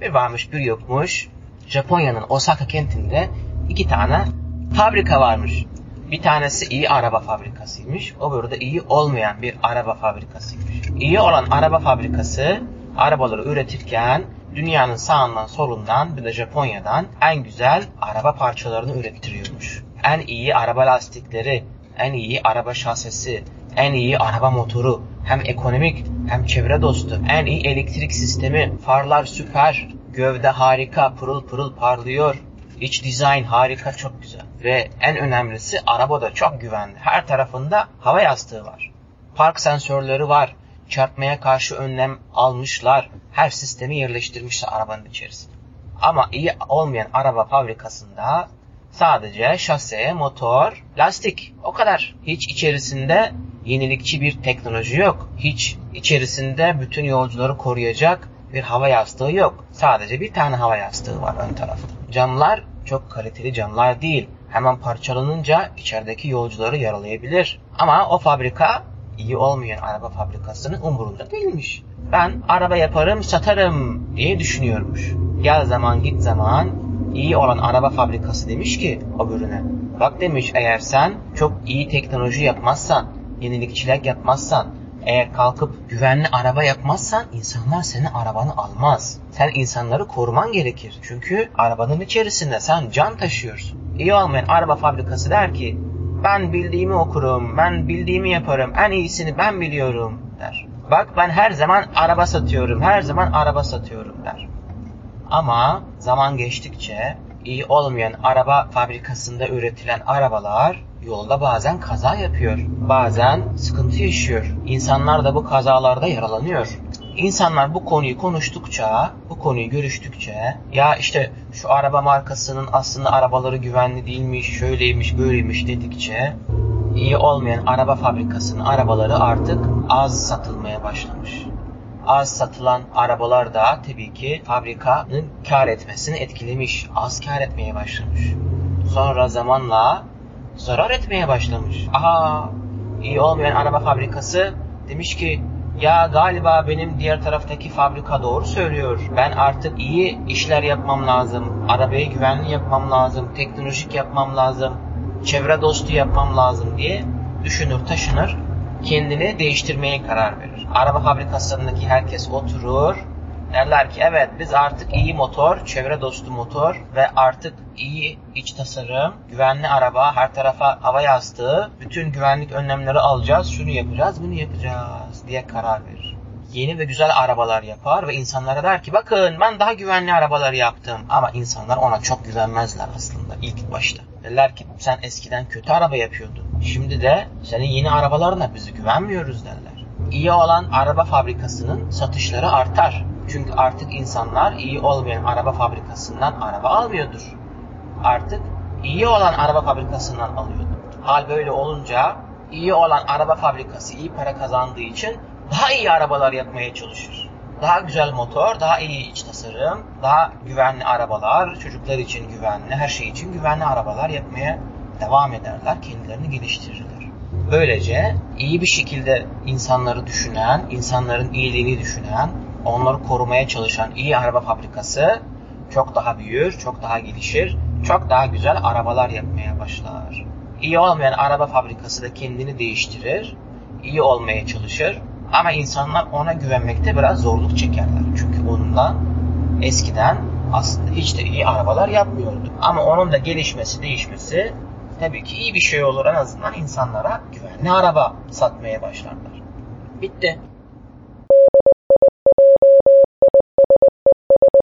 Bir varmış bir yokmuş. Japonya'nın Osaka kentinde iki tane fabrika varmış. Bir tanesi iyi araba fabrikasıymış. Öbürü de iyi olmayan bir araba fabrikasıymış. İyi olan araba fabrikası arabaları üretirken dünyanın sağından solundan bir de Japonya'dan en güzel araba parçalarını ürettiriyormuş. En iyi araba lastikleri, en iyi araba şasisi, en iyi araba motoru, hem ekonomik hem çevre dostu, en iyi elektrik sistemi, farlar süper, gövde harika, pırıl pırıl parlıyor, iç dizayn harika, çok güzel. Ve en önemlisi araba da çok güvenli. Her tarafında hava yastığı var. Park sensörleri var. Çarpmaya karşı önlem almışlar. Her sistemi yerleştirmişler arabanın içerisine. Ama iyi olmayan araba fabrikasında sadece şase, motor, lastik o kadar. Hiç içerisinde yenilikçi bir teknoloji yok. Hiç içerisinde bütün yolcuları koruyacak bir hava yastığı yok. Sadece bir tane hava yastığı var ön tarafta. Camlar çok kaliteli camlar değil. Hemen parçalanınca içerideki yolcuları yaralayabilir. Ama o fabrika iyi olmayan araba fabrikasının umurunda değilmiş. Ben araba yaparım, satarım diye düşünüyormuş. Gel zaman git zaman iyi olan araba fabrikası demiş ki o ürüne. Bak demiş eğer sen çok iyi teknoloji yapmazsan, yenilikçilik yapmazsan, eğer kalkıp güvenli araba yapmazsan insanlar senin arabanı almaz. Sen insanları koruman gerekir. Çünkü arabanın içerisinde sen can taşıyorsun. İyi olmayan araba fabrikası der ki ben bildiğimi okurum, ben bildiğimi yaparım, en iyisini ben biliyorum der. Bak ben her zaman araba satıyorum, her zaman araba satıyorum der. Ama zaman geçtikçe iyi olmayan araba fabrikasında üretilen arabalar yolda bazen kaza yapıyor. Bazen sıkıntı yaşıyor. İnsanlar da bu kazalarda yaralanıyor. İnsanlar bu konuyu konuştukça, bu konuyu görüştükçe ya işte şu araba markasının aslında arabaları güvenli değilmiş, şöyleymiş, böyleymiş dedikçe iyi olmayan araba fabrikasının arabaları artık az satılmaya başlamış. Az satılan arabalar da tabii ki fabrikanın kar etmesini etkilemiş. Az kar etmeye başlamış. Sonra zamanla zarar etmeye başlamış. Aha iyi olmayan araba fabrikası demiş ki ya galiba benim diğer taraftaki fabrika doğru söylüyor. Ben artık iyi işler yapmam lazım. Arabayı güvenli yapmam lazım. Teknolojik yapmam lazım. Çevre dostu yapmam lazım diye düşünür taşınır. Kendini değiştirmeye karar verir. Araba fabrikasındaki herkes oturur. Derler ki evet biz artık iyi motor, çevre dostu motor ve artık iyi iç tasarım, güvenli araba, her tarafa hava yastığı, bütün güvenlik önlemleri alacağız, şunu yapacağız, bunu yapacağız diye karar verir. Yeni ve güzel arabalar yapar ve insanlara der ki bakın ben daha güvenli arabalar yaptım. Ama insanlar ona çok güvenmezler aslında ilk başta. Derler ki sen eskiden kötü araba yapıyordun. Şimdi de senin yeni arabalarına bizi güvenmiyoruz derler. İyi olan araba fabrikasının satışları artar. Çünkü artık insanlar iyi olmayan araba fabrikasından araba almıyordur. Artık iyi olan araba fabrikasından alıyordur. Hal böyle olunca iyi olan araba fabrikası iyi para kazandığı için daha iyi arabalar yapmaya çalışır. Daha güzel motor, daha iyi iç tasarım, daha güvenli arabalar, çocuklar için güvenli, her şey için güvenli arabalar yapmaya devam ederler, kendilerini geliştirirler. Böylece iyi bir şekilde insanları düşünen, insanların iyiliğini düşünen, onları korumaya çalışan iyi araba fabrikası çok daha büyür, çok daha gelişir, çok daha güzel arabalar yapmaya başlar. İyi olmayan araba fabrikası da kendini değiştirir, iyi olmaya çalışır ama insanlar ona güvenmekte biraz zorluk çekerler. Çünkü onunla eskiden aslında hiç de iyi arabalar yapmıyordu. Ama onun da gelişmesi, değişmesi tabii ki iyi bir şey olur en azından insanlara güvenli araba satmaya başlarlar. Bitti.